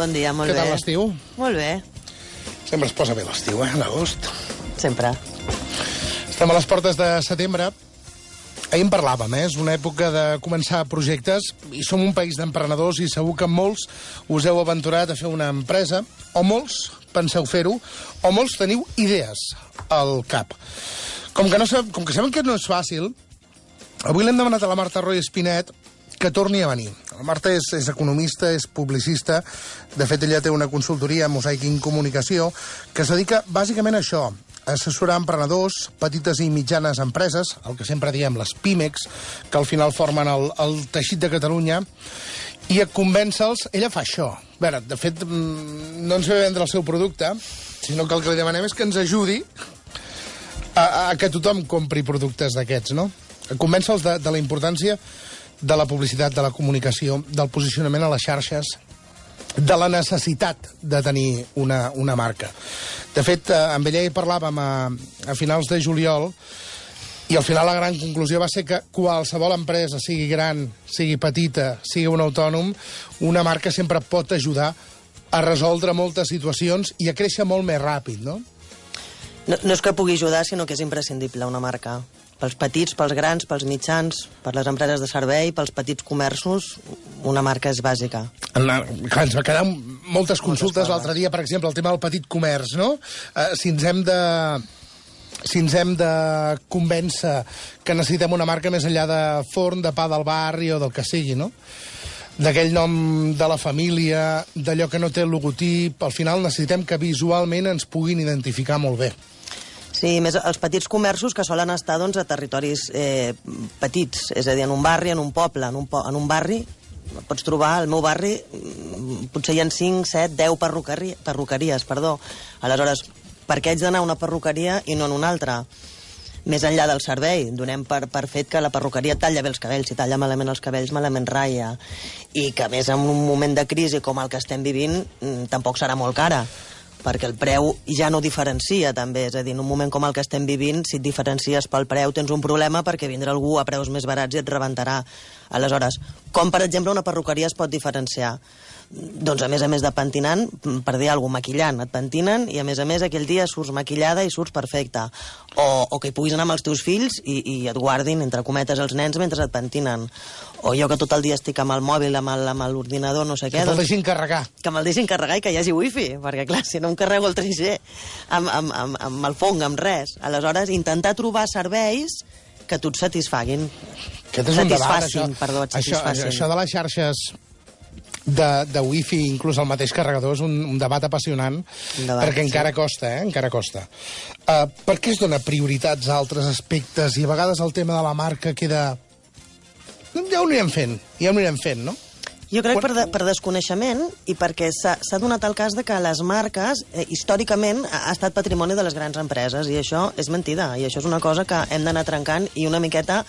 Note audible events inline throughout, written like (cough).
Bon dia, molt Què bé. tal l'estiu? Molt bé, Sempre es posa bé l'estiu, eh? L'agost. sempre. Estem a les portes de setembre. Ahir en parlàvem, eh? És una època de començar projectes i som un país d'emprenedors i segur que molts us heu aventurat a fer una empresa, o molts penseu fer-ho, o molts teniu idees al cap. Com que, no sab, com que sabem que no és fàcil, avui l'hem demanat a la Marta Roy Espinet que torni a venir. La Marta és, és economista, és publicista, de fet ella té una consultoria, Mosaic in Comunicació, que es dedica bàsicament a això, assessorar emprenedors, petites i mitjanes empreses, el que sempre diem les PIMEX, que al final formen el, el teixit de Catalunya, i a convèncer-los, ella fa això. A veure, de fet, mm, no ens ve vendre el seu producte, sinó que el que li demanem és que ens ajudi a, a que tothom compri productes d'aquests, no? Convèncer-los de, de la importància de la publicitat, de la comunicació, del posicionament a les xarxes, de la necessitat de tenir una, una marca. De fet, eh, amb ella hi parlàvem a, a finals de juliol i al final la gran conclusió va ser que qualsevol empresa, sigui gran, sigui petita, sigui un autònom, una marca sempre pot ajudar a resoldre moltes situacions i a créixer molt més ràpid, no? No, no és que pugui ajudar, sinó que és imprescindible una marca. Pels petits, pels grans, pels mitjans, per les empreses de servei, pels petits comerços, una marca és bàsica. Clar, ens va quedar moltes consultes l'altre dia, per exemple, el tema del petit comerç, no? Uh, si ens hem de si ens hem de convèncer que necessitem una marca més enllà de forn, de pa del barri o del que sigui, no? d'aquell nom de la família, d'allò que no té el logotip, al final necessitem que visualment ens puguin identificar molt bé. Sí, més els petits comerços que solen estar doncs, a territoris eh, petits, és a dir, en un barri, en un poble, en un, po en un barri, pots trobar, al meu barri, mm, potser hi ha 5, 7, 10 perruqueria, perruqueries, perdó. Aleshores, per què haig d'anar a una perruqueria i no en una altra? Més enllà del servei, donem per, per fet que la perruqueria talla bé els cabells, si talla malament els cabells, malament ratlla, i que més en un moment de crisi com el que estem vivint, mm, tampoc serà molt cara perquè el preu ja no diferencia també, és a dir, en un moment com el que estem vivint, si et diferencies pel preu tens un problema perquè vindrà algú a preus més barats i et rebentarà. Aleshores, com per exemple una perruqueria es pot diferenciar? Doncs a més a més de pentinant, per dir alguna cosa, maquillant, et pentinen i a més a més aquell dia surts maquillada i surts perfecta. O, o que hi puguis anar amb els teus fills i, i et guardin, entre cometes, els nens mentre et pentinen. O jo que tot el dia estic amb el mòbil, amb l'ordinador, no sé què... Que te'l doncs- deixin carregar. que me'l deixin carregar i que hi hagi wifi, perquè clar, si no em carrego el 3G amb, amb, amb, amb el fong, amb res. Aleshores, intentar trobar serveis que tu et satisfaguin. Aquest és un debat, això. perdó, et això, satisfacin. això de les xarxes de, de wifi, inclús el mateix carregador, és un, un debat apassionant, Un debat, perquè sí. encara costa, eh? Encara costa. Uh, per què es dona prioritats a altres aspectes i a vegades el tema de la marca queda... Ja ho anirem fent, ja ho anirem fent, no? Jo crec per, de, per desconeixement i perquè s'ha donat el cas de que les marques, eh, històricament, ha, estat patrimoni de les grans empreses, i això és mentida, i això és una cosa que hem d'anar trencant, i una miqueta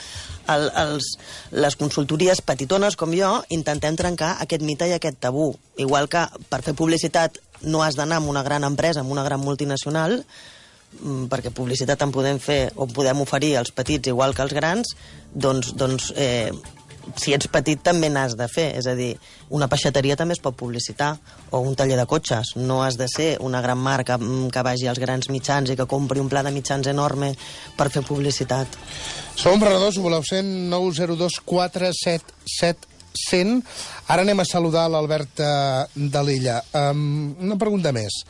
el, els, les consultories petitones com jo intentem trencar aquest mite i aquest tabú. Igual que per fer publicitat no has d'anar amb una gran empresa, amb una gran multinacional, mm, perquè publicitat en podem fer o podem oferir als petits igual que als grans, doncs, doncs eh, si ets petit també n'has de fer. És a dir, una peixateria també es pot publicitar, o un taller de cotxes. No has de ser una gran marca mm, que vagi als grans mitjans i que compri un pla de mitjans enorme per fer publicitat. Som emprenedors, ho voleu ser? 902 477 100. Ara anem a saludar l'Alberta de l'Illa. Um, una pregunta més.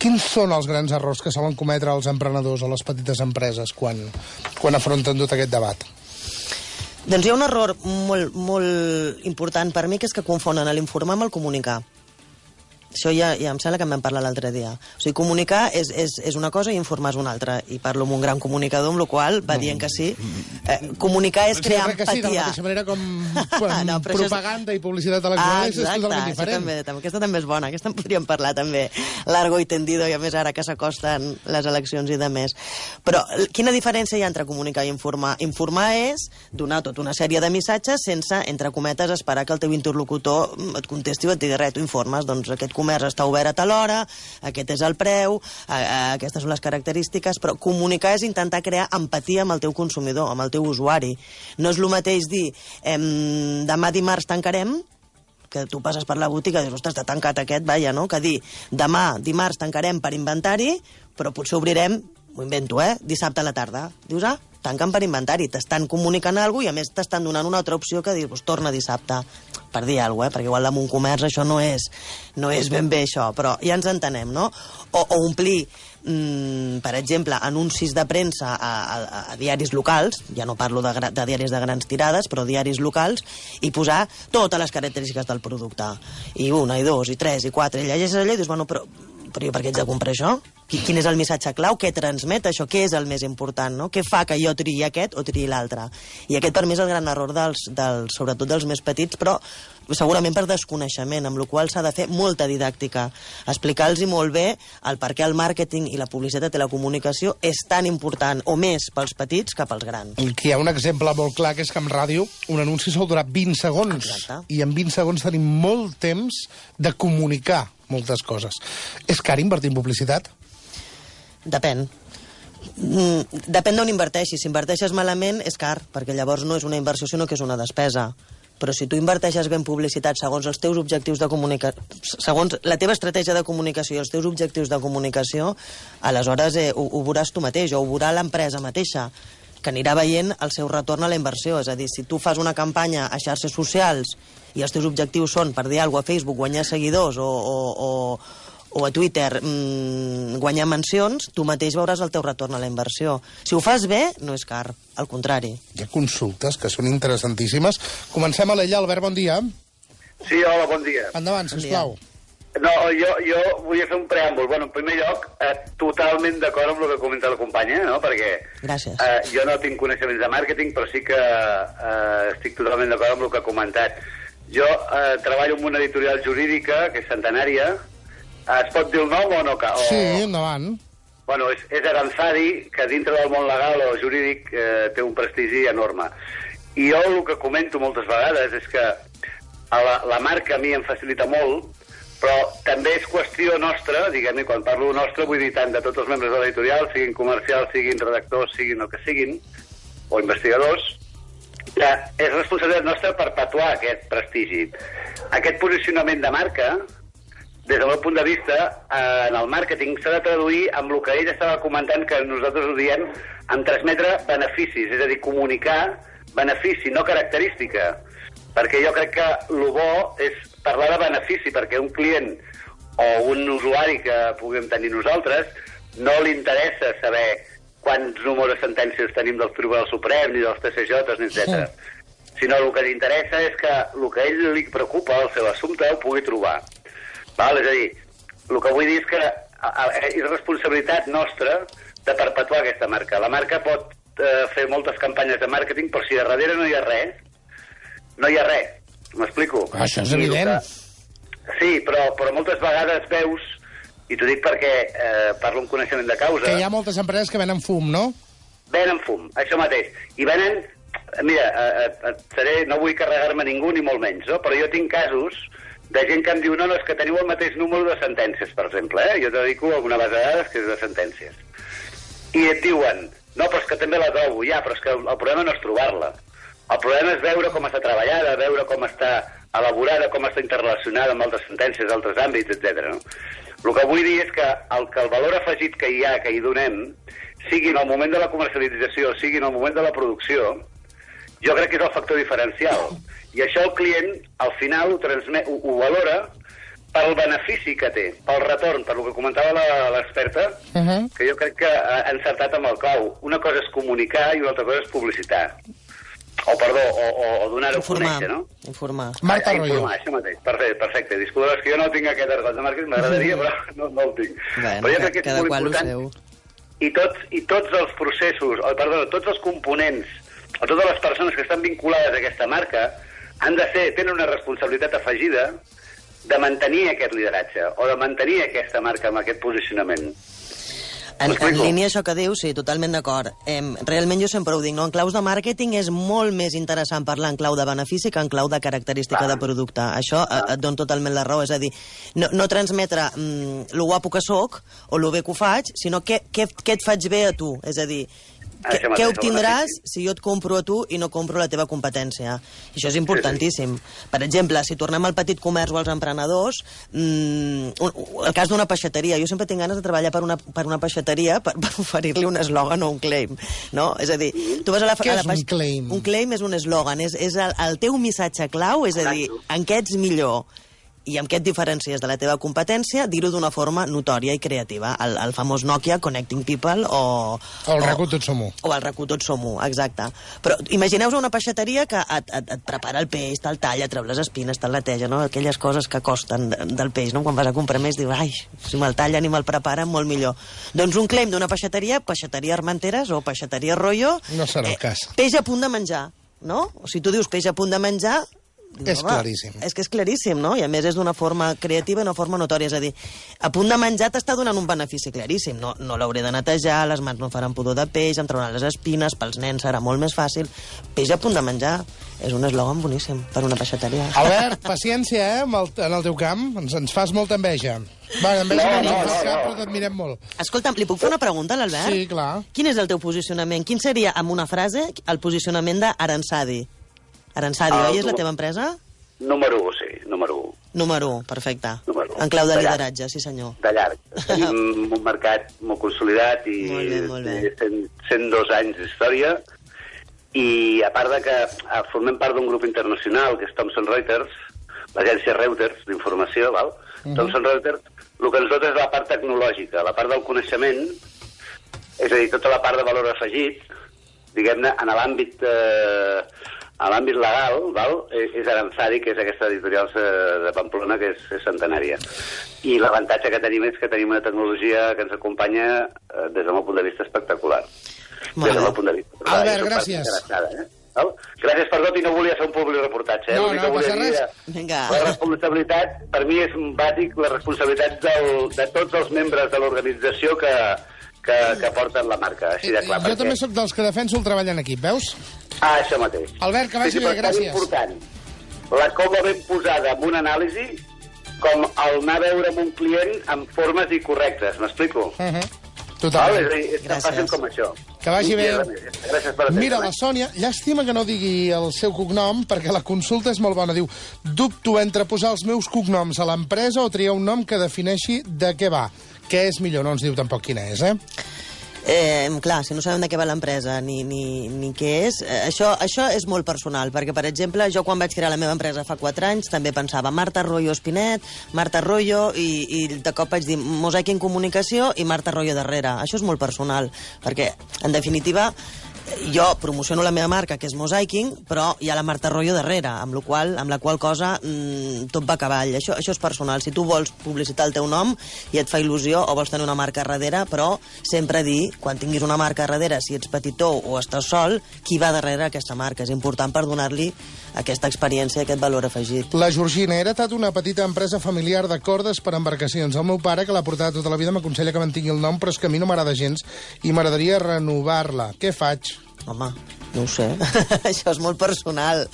Quins són els grans errors que solen cometre els emprenedors o les petites empreses quan, quan afronten tot aquest debat? Doncs hi ha un error molt, molt important per mi, que és que confonen l'informar amb el comunicar. Això ja, ja em sembla que en vam parlar l'altre dia. O sigui, comunicar és, és, és una cosa i informar és una altra. I parlo amb un gran comunicador, amb la qual va dient que sí. Eh, comunicar és crear que sí, de la empatia. mateixa manera com, (laughs) com No, això és- propaganda i publicitat electoral Ah, és totalment diferent. també, també, aquesta també és bona, aquesta en podríem parlar també, largo i tendido, i a més ara que s'acosten les eleccions i de més. Però quina diferència hi ha entre comunicar i informar? Informar és donar tota una sèrie de missatges sense, entre cometes, esperar que el teu interlocutor mm, et contesti o et digui res, tu informes, doncs aquest comerç està obert a tal hora, aquest és el preu, a, a, aquestes són les característiques, però comunicar és intentar crear empatia amb el teu consumidor, amb el teu usuari. No és el mateix dir, em, demà dimarts tancarem, que tu passes per la botiga i dius, ostres, està tancat aquest, vaja, no? Que dir, demà, dimarts, tancarem per inventari, però potser obrirem, m'ho invento, eh?, dissabte a la tarda. Dius, ah, tanquen per inventari, t'estan comunicant alguna i a més t'estan donant una altra opció que dir, pues, torna dissabte, per dir alguna cosa, eh? perquè igual amb un comerç això no és, no és ben bé això, però ja ens entenem, no? O, o omplir, mm, per exemple, anuncis de premsa a, a, a diaris locals, ja no parlo de, de diaris de grans tirades, però diaris locals, i posar totes les característiques del producte. I una, i dos, i tres, i quatre, i llegeixes allò i dius, bueno, però, però jo per què ets de comprar això? Qui- Quin és el missatge clau? Què transmet això? Què és el més important? No? Què fa que jo triï aquest o triï l'altre? I aquest per mi és el gran error dels, dels, sobretot dels més petits, però segurament per desconeixement, amb la qual s'ha de fer molta didàctica. Explicar-los molt bé el per què el màrqueting i la publicitat i la comunicació és tan important o més pels petits que pels grans. Aquí hi ha un exemple molt clar, que és que en ràdio un anunci sol durar 20 segons. Exacte. I en 20 segons tenim molt temps de comunicar moltes coses. És car invertir en publicitat? Depèn. Mm, depèn d'on inverteixis. Si inverteixes malament és car, perquè llavors no és una inversió, sinó que és una despesa. Però si tu inverteixes bé en publicitat segons els teus objectius de comunicació, segons la teva estratègia de comunicació i els teus objectius de comunicació, aleshores eh, ho, ho veuràs tu mateix, o ho veurà l'empresa mateixa que anirà veient el seu retorn a la inversió. És a dir, si tu fas una campanya a xarxes socials i els teus objectius són, per dir alguna a Facebook, guanyar seguidors o, o, o, o a Twitter mmm, guanyar mencions, tu mateix veuràs el teu retorn a la inversió. Si ho fas bé, no és car, al contrari. Hi ha consultes que són interessantíssimes. Comencem a l'ella. Albert, bon dia. Sí, hola, bon dia. Endavant, sisplau. No, jo, jo volia fer un preàmbul. Bueno, en primer lloc, eh, totalment d'acord amb el que comenta la companya, no? perquè Gràcies. eh, jo no tinc coneixements de màrqueting, però sí que eh, estic totalment d'acord amb el que ha comentat. Jo eh, treballo en una editorial jurídica, que és centenària. Eh, es pot dir el nom o no? O... Sí, endavant. Bueno, és, és Aranzadi, que dintre del món legal o jurídic eh, té un prestigi enorme. I jo el que comento moltes vegades és que a la, la marca a mi em facilita molt, però també és qüestió nostra, diguem-ne, quan parlo nostra vull dir tant de tots els membres de l'editorial, siguin comercials, siguin redactors, siguin el que siguin, o investigadors, que és responsabilitat nostra perpetuar aquest prestigi. Aquest posicionament de marca, des del meu punt de vista, eh, en el màrqueting s'ha de traduir amb el que ell estava comentant, que nosaltres ho diem, en transmetre beneficis, és a dir, comunicar benefici, no característica. Perquè jo crec que el bo és parlar de benefici, perquè un client o un usuari que puguem tenir nosaltres no li interessa saber quants números de sentències tenim del Tribunal Suprem, ni dels TCJs, ni etc. Sinó el que li interessa és que el que a ell li preocupa, el seu assumpte, ho pugui trobar. Val? És a dir, el que vull dir és que és responsabilitat nostra de perpetuar aquesta marca. La marca pot eh, fer moltes campanyes de màrqueting, però si a darrere no hi ha res, no hi ha res. M'explico? Això és evident. Sí, però, però moltes vegades veus, i t'ho dic perquè eh, parlo amb coneixement de causa, Que hi ha moltes empreses que venen fum, no? venen fum, això mateix. I venen... Mira, eh, eh, et seré, no vull carregar-me ningú, ni molt menys, no? però jo tinc casos de gent que em diu no, no, és que teniu el mateix número de sentències, per exemple. Eh? Jo dedico a una base de dades que és de sentències. I et diuen, no, però és que també la trobo, ja, però és que el problema no és trobar-la. El problema és veure com està treballada, veure com està elaborada, com està interrelacionada amb altres sentències, altres àmbits, etc. No? El que vull dir és que el, que el valor afegit que hi ha, que hi donem, sigui en el moment de la comercialització, sigui en el moment de la producció, jo crec que és el factor diferencial. I això el client, al final, ho, transmet, ho, ho valora pel benefici que té, pel retorn, per lo que comentava la- l'experta, Uh -huh. que jo crec que ha encertat amb el clau. Una cosa és comunicar i una altra cosa és publicitar. o perdó, o, o, o donar-ho a conèixer, no? Informar. Marta A- a Royo. informar, això mateix. Perfecte, perfecte. Disculpa, és que jo no tinc aquest argot de màrqueting, m'agradaria, (laughs) però no, no el tinc. Bueno, però jo crec que és molt important. I tots, I tots els processos, o, perdó, tots els components, o totes les persones que estan vinculades a aquesta marca, han de ser, tenen una responsabilitat afegida de mantenir aquest lideratge, o de mantenir aquesta marca amb aquest posicionament. En, en línia això que dius, sí, totalment d'acord. Em, realment jo sempre ho dic, no? en claus de màrqueting és molt més interessant parlar en clau de benefici que en clau de característica Clar. de producte. Això eh, et dono totalment la raó, és a dir, no, no transmetre mm, lo guapo que sóc o lo bé que ho faig, sinó què, què, què et faig bé a tu. És a dir, què, mateix, què obtindràs si jo et compro a tu i no compro la teva competència? I això és importantíssim. Per exemple, si tornem al petit comerç o als emprenedors, mm, un, el cas d'una peixateria. Jo sempre tinc ganes de treballar per una, per una peixateria per, per oferir-li un eslògan o un claim. No? És a dir, tu vas a la... Què a la és un claim? Un claim és un eslògan, és, és el, el teu missatge clau, és a dir, en què ets millor i amb què et diferencies de la teva competència, dir-ho d'una forma notòria i creativa. El, el famós Nokia, Connecting People, o... O el RAC1 Tots Som U. O el RAC1 Tots Som U, exacte. Però imagineu-vos una peixateria que et, et, et prepara el peix, te'l talla, treu les espines, te'l neteja, no? Aquelles coses que costen de- del peix, no? Quan vas a comprar més, dius, ai, si me'l tallen i me'l preparen, molt millor. Doncs un claim d'una peixateria, peixateria Armenteres o peixateria Rollo... No serà el cas. Peix a punt de menjar, no? O si tu dius peix a punt de menjar... És home, claríssim. És que és claríssim, no? I a més és d'una forma creativa i una forma notòria. És a dir, a punt de menjar t'està donant un benefici claríssim. No, no l'hauré de netejar, les mans no faran pudor de peix, em trauran les espines, pels nens serà molt més fàcil. Peix a punt de menjar és un eslògan boníssim per una peixateria. Albert, paciència, eh, amb el, en el teu camp. Ens, ens fas molta enveja. Va, enveja No, no, no, no, cap, però t'admirem molt. Escolta'm, li puc fer una pregunta a l'Albert? Sí, clar. Quin és el teu posicionament? Quin seria, amb una frase, el posicionament d'Aransadi? Aransadi, Ah, oi? És la teva empresa? Número 1, sí, número 1. Número 1, perfecte. Número u. En clau de De llarg. lideratge, sí senyor. de llarg. Tenim (laughs) un mercat molt consolidat i Molt bé, molt bé. 100, 102 anys d'història i a part de que eh, formem part d'un grup internacional que és Thomson Reuters, l'agència Reuters d'informació, val? Thomson Reuters, el que ens dota és la part tecnològica, la part del coneixement, és a dir, tota la part de valor afegit, diguem-ne, en l'àmbit eh, a l'àmbit legal, val? Eh, és Aranzadi, que és aquesta editorial eh, de Pamplona, que és, és centenària. I l'avantatge que tenim és que tenim una tecnologia que ens acompanya eh, des del meu punt de vista espectacular. Molt des del meu punt de vista. Albert, gràcies. Eh? Val? Gràcies per tot i no volia fer un public reportatge. Eh? No, no volia passa dir res. Vinga. La responsabilitat, per mi és bàsic, la responsabilitat del, de tots els membres de l'organització que, que, que porten la marca, així de clar. jo perquè- també sóc dels que defenso el treball en equip, veus? Ah, això mateix. Albert, que vagi sí, sí, bé, gràcies. important. La coma ben posada en una anàlisi com el anar a veure amb un client amb formes i correctes, m'explico? Uh -huh. Val? Totalment. És, a dir, és tan fàcil com això. Que vagi bé. Gràcies per. Mira, la Sònia, llàstima que no digui el seu cognom, perquè la consulta és molt bona. Diu, dubto entre posar els meus cognoms a l'empresa o triar un nom que defineixi de què va. Què és millor? No ens diu tampoc quina és, eh? Eh, clar, si no sabem de què va l'empresa ni, ni, ni què és, eh, això, això és molt personal, perquè, per exemple, jo quan vaig crear la meva empresa fa 4 anys també pensava Marta Arroyo Espinet, Marta Arroyo, i, i de cop vaig dir Mosaic en Comunicació i Marta Arroyo darrere. Això és molt personal, perquè, en definitiva, jo promociono la meva marca, que és Mosaiking, però hi ha la Marta Arroyo darrere, amb, lo qual, amb la qual cosa mm, tot va a cavall. Això, això és personal. Si tu vols publicitar el teu nom i et fa il·lusió o vols tenir una marca darrere, però sempre dir, quan tinguis una marca darrere, si ets petitó o estàs sol, qui va darrere aquesta marca. És important per donar-li aquesta experiència aquest valor afegit. La Georgina, he heretat una petita empresa familiar de cordes per embarcacions. El meu pare, que l'ha portat tota la vida, m'aconsella que mantingui el nom, però és que a mi no m'agrada gens i m'agradaria renovar-la. Què faig? Home, no ho sé. (laughs) Això és molt personal.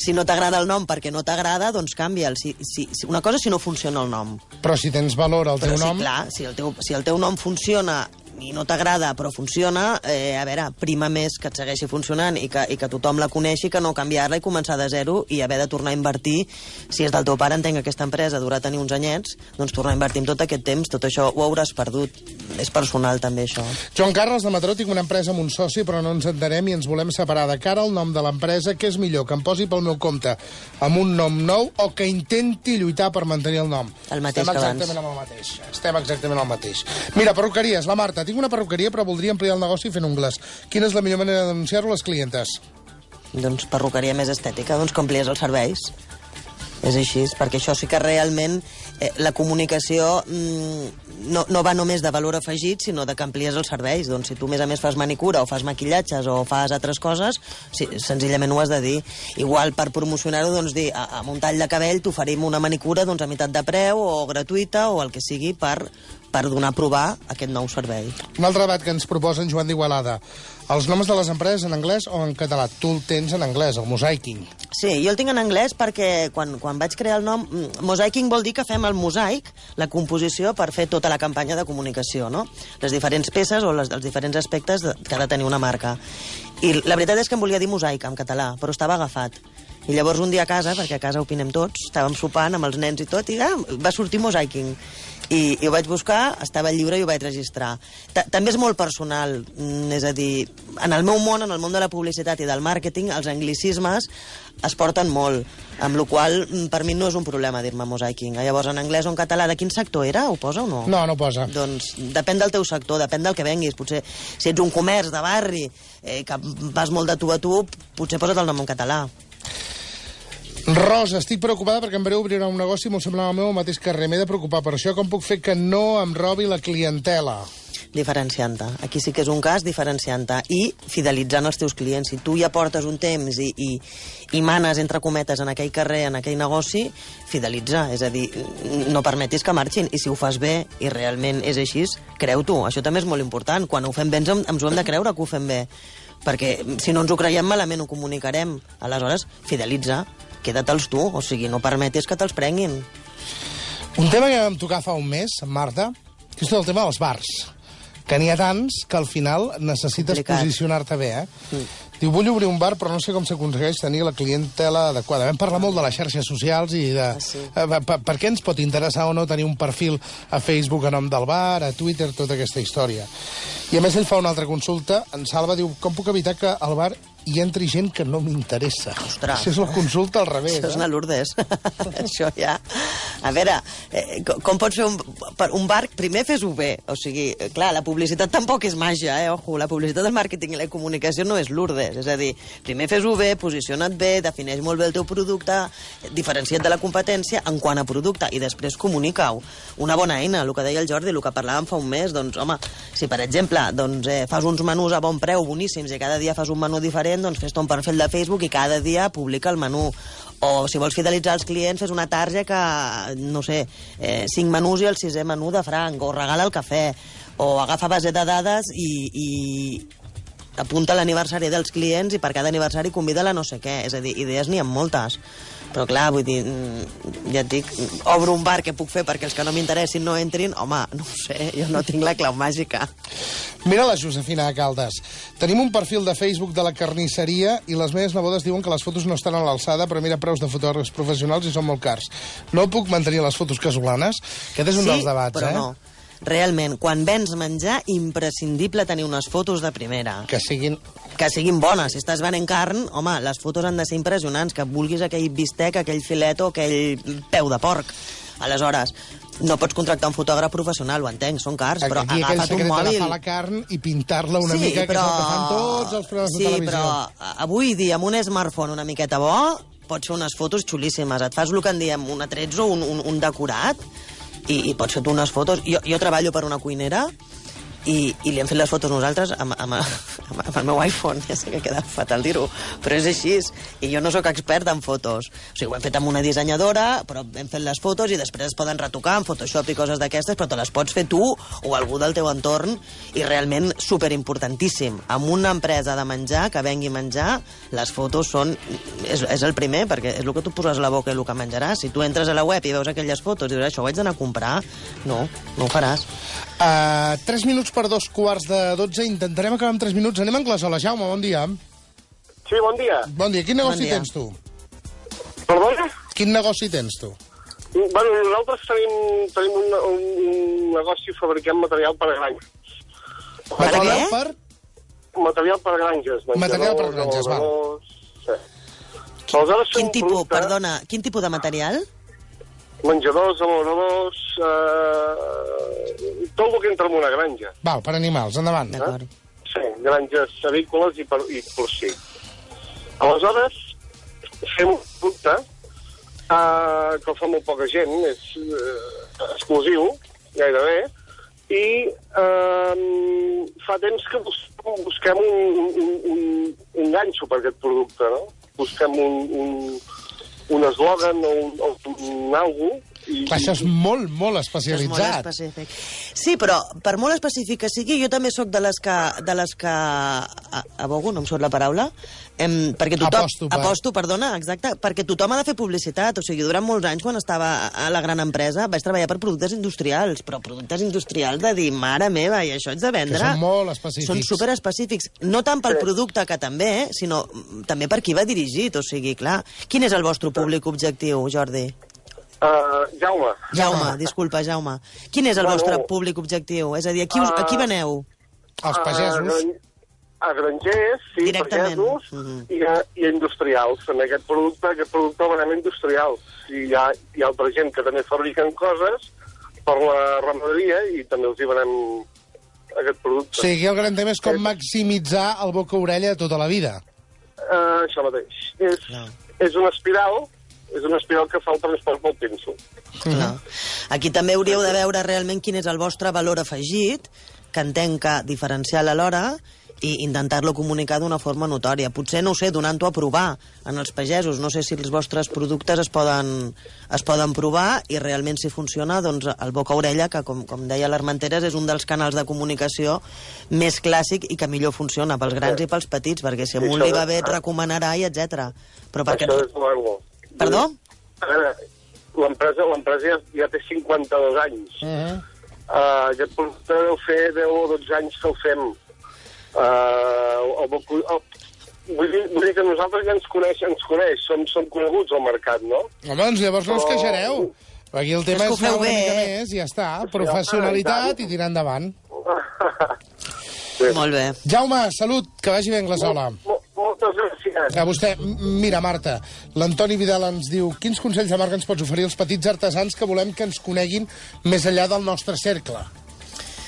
Si no t'agrada el nom perquè no t'agrada, doncs canvia'l. Si, si, si, una cosa si no funciona el nom. Però si tens valor al teu Però nom... clar, si el teu, si el teu nom funciona i no t'agrada, però funciona, eh, a veure, prima més que et segueixi funcionant i que, i que tothom la coneixi que no canviar-la i començar de zero i haver de tornar a invertir. Si és del teu pare, entenc que aquesta empresa durà tenir uns anyets, doncs tornar a invertir en tot aquest temps, tot això ho hauràs perdut. És personal, també, això. Joan Carles de Mataró, tinc una empresa amb un soci, però no ens entenem i ens volem separar. De cara al nom de l'empresa, què és millor, que em posi pel meu compte amb un nom nou o que intenti lluitar per mantenir el nom? El mateix Estem que abans. exactament amb el mateix. Estem exactament al mateix. Mira, perruqueries, la Marta. Tinc una perruqueria, però voldria ampliar el negoci fent ungles. Quina és la millor manera de denunciar-ho a les clientes? doncs perruqueria més estètica, doncs que amplies els serveis. És així, perquè això sí que realment eh, la comunicació mm, no, no va només de valor afegit, sinó de que amplies els serveis. Doncs si tu, a més a més, fas manicura o fas maquillatges o fas altres coses, sí, senzillament ho has de dir. Igual per promocionar-ho, doncs dir, a, amb un tall de cabell t'oferim una manicura doncs, a meitat de preu o gratuïta o el que sigui per, per donar a provar aquest nou servei. Un altre debat que ens proposa en Joan d'Igualada. Els noms de les empreses en anglès o en català? Tu el tens en anglès, el mosaiking. Sí, jo el tinc en anglès perquè quan, quan vaig crear el nom... mm, Mosaiking vol dir que fem el mosaic, la composició, per fer tota la campanya de comunicació, no? Les diferents peces o les, els diferents aspectes de, que ha de tenir una marca. I la veritat és que em volia dir mosaic en català, però estava agafat. I llavors un dia a casa, perquè a casa opinem tots, estàvem sopant amb els nens i tot, i ah, va sortir mosaiking. I, i ho vaig buscar, estava al llibre i ho vaig registrar. Ta També és molt personal, mm, és a dir, en el meu món, en el món de la publicitat i del màrqueting, els anglicismes es porten molt, amb la qual mm, per mi no és un problema dir-me mosaiking. Llavors, en anglès o en català, de quin sector era? Ho posa o no? No, no posa. Doncs depèn del teu sector, depèn del que venguis. Potser si ets un comerç de barri, eh, que vas molt de tu a tu, potser posa't el nom en català. Rosa, estic preocupada perquè en breu obrirà un negoci molt semblant al meu al mateix carrer. M'he de preocupar per això. Com puc fer que no em robi la clientela? Diferenciant-te. Aquí sí que és un cas diferenciant-te i fidelitzant els teus clients. Si tu ja portes un temps i, i, i manes, entre cometes, en aquell carrer, en aquell negoci, fidelitza. És a dir, no permetis que marxin. I si ho fas bé i realment és així, creu-t'ho. Això també és molt important. Quan ho fem bé ens, ens ho hem de creure que ho fem bé. Perquè si no ens ho creiem malament ho comunicarem. Aleshores, fidelitza. Queda't-els tu. O sigui, no permetis que te'ls prenguin. Un tema que vam tocar fa un mes, amb Marta, que és tot el tema dels bars. Que n'hi ha tants que al final necessites posicionar-te bé, eh? Mm. Diu, vull obrir un bar, però no sé com s'aconsegueix tenir la clientela adequada. Vam parlar molt de les xarxes socials i de... Ah, sí. eh, per, per què ens pot interessar o no tenir un perfil a Facebook a nom del bar, a Twitter, tota aquesta història. I a més ell fa una altra consulta, en Salva diu, com puc evitar que al bar hi entri gent que no m'interessa? Ostres. Això és la consulta al revés, Això és eh? una Lourdes. (laughs) Això ja... A veure, eh, com, pots fer un, per un bar? Primer fes-ho bé. O sigui, eh, clar, la publicitat tampoc és màgia, eh? Ojo, la publicitat del màrqueting i la comunicació no és Lourdes. És a dir, primer fes-ho bé, posiciona't bé, defineix molt bé el teu producte, diferencia't de la competència en quant a producte i després comunica-ho. Una bona eina, el que deia el Jordi, el que parlàvem fa un mes, doncs, home, si per exemple doncs, eh, fas uns menús a bon preu boníssims i cada dia fas un menú diferent, doncs fes-te un perfil de Facebook i cada dia publica el menú. O si vols fidelitzar els clients, fes una tarja que, no sé, eh, cinc menús i el sisè menú de franc, o regala el cafè, o agafa base de dades i, i apunta l'aniversari dels clients i per cada aniversari convida la no sé què. És a dir, idees n'hi ha moltes. Però clar, vull dir, mm, ja et dic, obro un bar que puc fer perquè els que no m'interessin no entrin, home, no ho sé, jo no tinc la clau màgica. Mira la Josefina de Caldes. Tenim un perfil de Facebook de la carnisseria i les meves nebodes diuen que les fotos no estan a l'alçada, però mira preus de fotògrafs professionals i són molt cars. No puc mantenir les fotos casolanes? Aquest és un sí, dels debats, però eh? no. Realment, quan vens menjar, imprescindible tenir unes fotos de primera. Que siguin... que siguin bones. Si estàs venent carn, home, les fotos han de ser impressionants, que vulguis aquell bistec, aquell filet o aquell peu de porc. Aleshores, no pots contractar un fotògraf professional, ho entenc, són cars, però Aquí agafa't un mòbil. d'agafar la carn i pintar-la una mica, que és el que fan tots els programes sí, de televisió. però avui dia amb un smartphone una miqueta bo pots fer unes fotos xulíssimes. Et fas el que en diem un atrezzo, un, un, un decorat, i, i pots fer tu unes fotos. Jo, jo treballo per una cuinera i, i li hem fet les fotos nosaltres amb, amb, (laughs) amb, amb el meu iPhone. Ja sé que queda fatal dir-ho, però és així. I jo no sóc expert en fotos. O sigui, ho hem fet amb una dissenyadora, però hem fet les fotos i després es poden retocar en Photoshop i coses d'aquestes, però te les pots fer tu o algú del teu entorn i realment superimportantíssim. Amb una empresa de menjar que vengui menjar, les fotos són... És, és el primer, perquè és el que tu poses a la boca i el que menjaràs. Si tu entres a la web i veus aquelles fotos i dius, això ho haig d'anar a comprar, no, no ho faràs. Uh, tres minuts per dos quarts de dotze. Intentarem acabar amb tres minuts. Anem a Anglesola. Jaume, bon dia. Sí, bon dia. Bon dia. Quin negoci Bon dia. tens tu? Perdona? Quin negoci tens tu? Bueno, nosaltres tenim, tenim un, un, un negoci fabricant material per a granges. Material què? per... Material per a granges. Material per a granges, abocadors, Sí. Aleshores, Quin fem tipus, producte, perdona, quin tipus de material? Menjadors, abocadors, eh, tot el que entra en una granja. Val, per animals. Endavant. D'acord. Sí, granges avícoles i, per, i porcí. Aleshores, fem un producte uh, que el fa molt poca gent, és uh, exclusiu, gairebé, i uh, fa temps que bus busquem un, un, un, un ganxo per aquest producte, no? Busquem un, un, un eslògan o un, o un algo i, Clar, això és molt, molt És molt especialitzat. específic. Sí, però per molt específic que sigui, jo també sóc de les que, de les que a- abogo, no em surt la paraula, em, perquè tothom... Aposto per- Aposto, perdona, exacte, perquè tothom ha de fer publicitat. O sigui, durant molts anys, quan estava a la gran empresa, vaig treballar per productes industrials, però productes industrials de dir, mare meva, i això ets de vendre... Que són molt específics. Són superespecífics. No tant pel producte, que també, eh, sinó mm, també per qui va dirigit. O sigui, clar, quin és el vostre públic objectiu, Jordi? Uh, Jaume, Jaume, disculpa, Jaume. Quin és el Bueno. vostre públic objectiu? És a dir, a qui, us, a qui Ah. veneu? Els a, pagesos. a grangers, sí, Directament. pagesos, Mhm. i, a, i a industrials. En aquest producte, aquest producte el venem a industrials. I hi ha, hi ha altra gent que també fabriquen coses per la ramaderia i també els hi venem aquest producte. Sí, aquí el gran tema és com maximitzar el boca-orella de tota la vida. Uh, això mateix. És, Clar. és una espiral, és una espiral que fa el transport pel pinso. Clar. Aquí també hauríeu de veure realment quin és el vostre valor afegit, que entenc que diferencial alhora, i intentar-lo comunicar d'una forma notòria. Potser, no sé, donant-ho a provar en els pagesos. No sé si els vostres productes es poden, es poden provar i realment si funciona, doncs el boca-orella, que com, com deia l'Armenteres, és un dels canals de comunicació més clàssic i que millor funciona pels grans i pels petits, perquè si a un li va bé et recomanarà i etc. Però perquè... Això és. Perdó? A veure, l'empresa l'empresa ja, ja té 52 anys. Uh -huh. Uh, aquest producte deu fer 10 o 12 anys que el fem. Uh, el, el, el, vull, dir, vull dir que nosaltres ja ens coneix, ens coneix, som, som coneguts al mercat, no? Home, doncs llavors no us Però- queixareu. Aquí el tema És ho és una bé, mica eh? més i ja està. Sí, Professionalitat i tirar endavant. (laughs) sí. Molt bé. Jaume, salut, que vagi bé Anglesola. Mo- Moltes gràcies. A vostè, mira, Marta, l'Antoni Vidal ens diu quins consells de marca ens pots oferir als petits artesans que volem que ens coneguin més enllà del nostre cercle?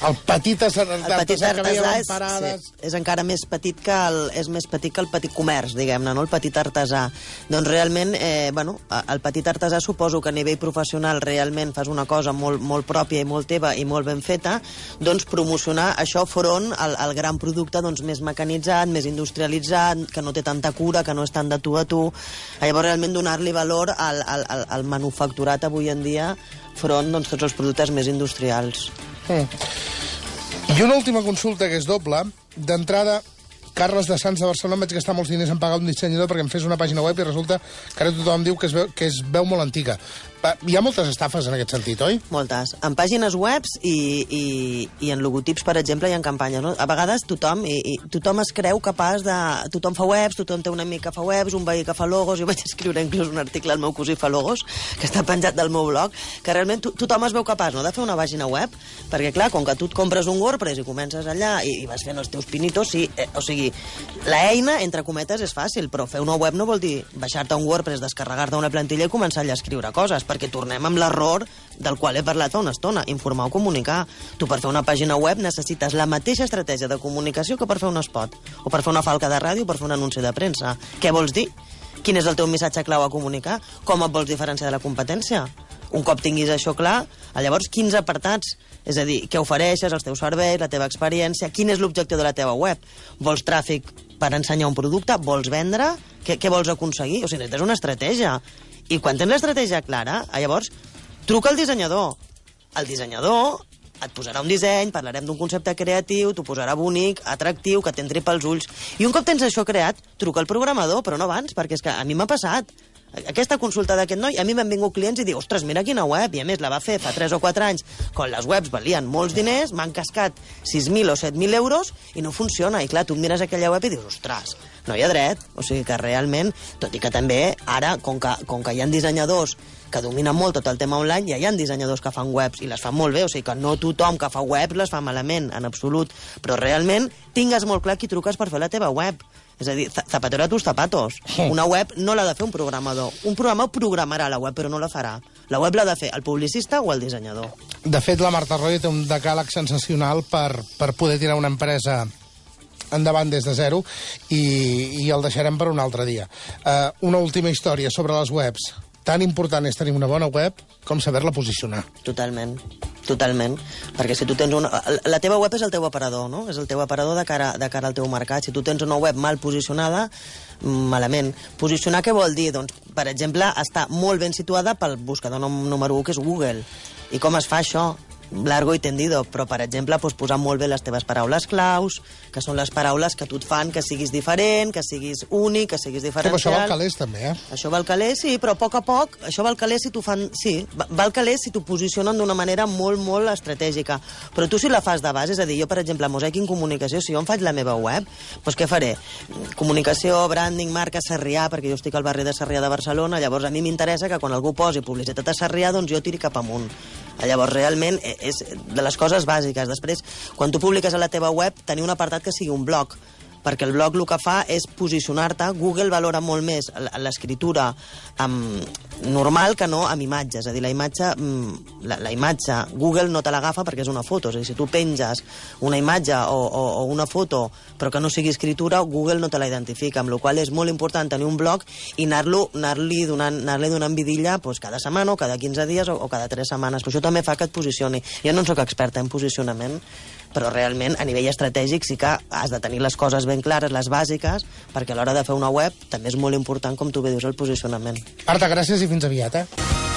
El petit artesà, El petit artesà és, parades... sí, és encara més petit que el, és més petit que el petit comerç, diguem-ne, no? el petit artesà. Doncs realment, eh, bueno, el petit artesà suposo que a nivell professional realment fas una cosa molt, molt pròpia i molt teva i molt ben feta, doncs promocionar això front al, al gran producte doncs, més mecanitzat, més industrialitzat, que no té tanta cura, que no és tant de tu a tu. Llavors realment donar-li valor al, al, al, al manufacturat avui en dia front doncs, tots els productes més industrials. I una última consulta, que és doble. D'entrada, Carles de Sants de Barcelona, em vaig gastar molts diners en pagar un dissenyador perquè em fes una pàgina web i resulta que ara tothom diu que es veu, que es veu molt antiga. Hi ha moltes estafes en aquest sentit, oi? Moltes. En pàgines webs i, i, i en logotips, per exemple, i en campanyes. No? A vegades tothom, i, i tothom es creu capaç de... Tothom fa webs, tothom té un amic que fa webs, un veí que fa logos. Jo vaig escriure inclús un article al meu cosí fa logos, que està penjat del meu blog, que realment to tothom es veu capaç no? de fer una pàgina web, perquè clar, com que tu et compres un WordPress i comences allà i, i vas fent els teus pinitos, sí, eh, o sigui, la eina, entre cometes, és fàcil, però fer una web no vol dir baixar-te un WordPress, descarregar-te una plantilla i començar allà a escriure coses, perquè tornem amb l'error del qual he parlat fa una estona, informar o comunicar. Tu per fer una pàgina web necessites la mateixa estratègia de comunicació que per fer un spot, o per fer una falca de ràdio o per fer un anunci de premsa. Què vols dir? Quin és el teu missatge clau a comunicar? Com et vols diferenciar de la competència? Un cop tinguis això clar, llavors quins apartats? És a dir, què ofereixes, els teus serveis, la teva experiència, quin és l'objectiu de la teva web? Vols tràfic per ensenyar un producte? Vols vendre? Què, què vols aconseguir? O sigui, necessites una estratègia. I quan tens l'estratègia clara, llavors truca al dissenyador. El dissenyador et posarà un disseny, parlarem d'un concepte creatiu, t'ho posarà bonic, atractiu, que t'entri pels ulls. I un cop tens això creat, truca al programador, però no abans, perquè és que a mi m'ha passat. Aquesta consulta d'aquest noi, a mi m'han vingut clients i diu, ostres, mira quina web, i a més la va fer fa 3 o 4 anys, quan les webs valien molts diners, m'han cascat 6.000 o 7.000 euros i no funciona. I clar, tu mires aquella web i dius, ostres, no hi ha dret. O sigui que realment, tot i que també ara, com que, com que hi ha dissenyadors que dominen molt tot el tema online, ja hi ha dissenyadors que fan webs i les fan molt bé, o sigui que no tothom que fa webs les fa malament, en absolut, però realment tingues molt clar qui truques per fer la teva web. És a dir, za- zapatero a tus zapatos. Una web no l'ha de fer un programador. Un programador programarà la web, però no la farà. La web l'ha de fer el publicista o el dissenyador. De fet, la Marta Roy té un decàleg sensacional per, per poder tirar una empresa endavant des de zero i, i el deixarem per un altre dia. Uh, una última història sobre les webs. Tan important és tenir una bona web com saber-la posicionar. Totalment, totalment. Perquè si tu tens una... La teva web és el teu aparador, no? És el teu aparador de cara, de cara al teu mercat. Si tu tens una web mal posicionada, malament. Posicionar què vol dir? Doncs, per exemple, està molt ben situada pel buscador número 1, que és Google. I com es fa això? Largo i tendido, però, per exemple, pues, posar molt bé les teves paraules claus, que són les paraules que tu et fan que siguis diferent, que siguis únic, que siguis diferencial... això val calés, també, eh? Això val calés, sí, però a poc a poc, això val calés si tu fan... Sí, val calés si t'ho posicionen d'una manera molt, molt estratègica. Però tu si la fas de base, és a dir, jo, per exemple, a Mosaic en Comunicació, si jo em faig la meva web, doncs què faré? Comunicació, branding, marca, Sarrià, perquè jo estic al barri de Sarrià de Barcelona, llavors a mi m'interessa que quan algú posi publicitat a Sarrià, doncs jo tiri cap amunt. Llavors, realment, e, és de les coses bàsiques. Després, quan tu publiques a la teva web, tenir un apartat que sigui un blog, perquè el blog el que fa és posicionar-te. Google valora molt més l'escriptura um, normal que no amb imatges. És a dir, la imatge, um, la, la imatge Google no te l'agafa perquè és una foto. És a dir, si tu penges una imatge o, o, o una foto però que no sigui escritura, Google no te la identifica, amb la qual és molt important tenir un blog i anar-li donant, anar donant vidilla pues, cada setmana o cada 15 dies o, o cada 3 setmanes. Però això també fa que et posicioni. Jo no sóc experta en posicionament, però realment a nivell estratègic sí que has de tenir les coses ben clares, les bàsiques, perquè a l'hora de fer una web també és molt important, com tu bé dius, el posicionament. Marta, gràcies i fins aviat, eh?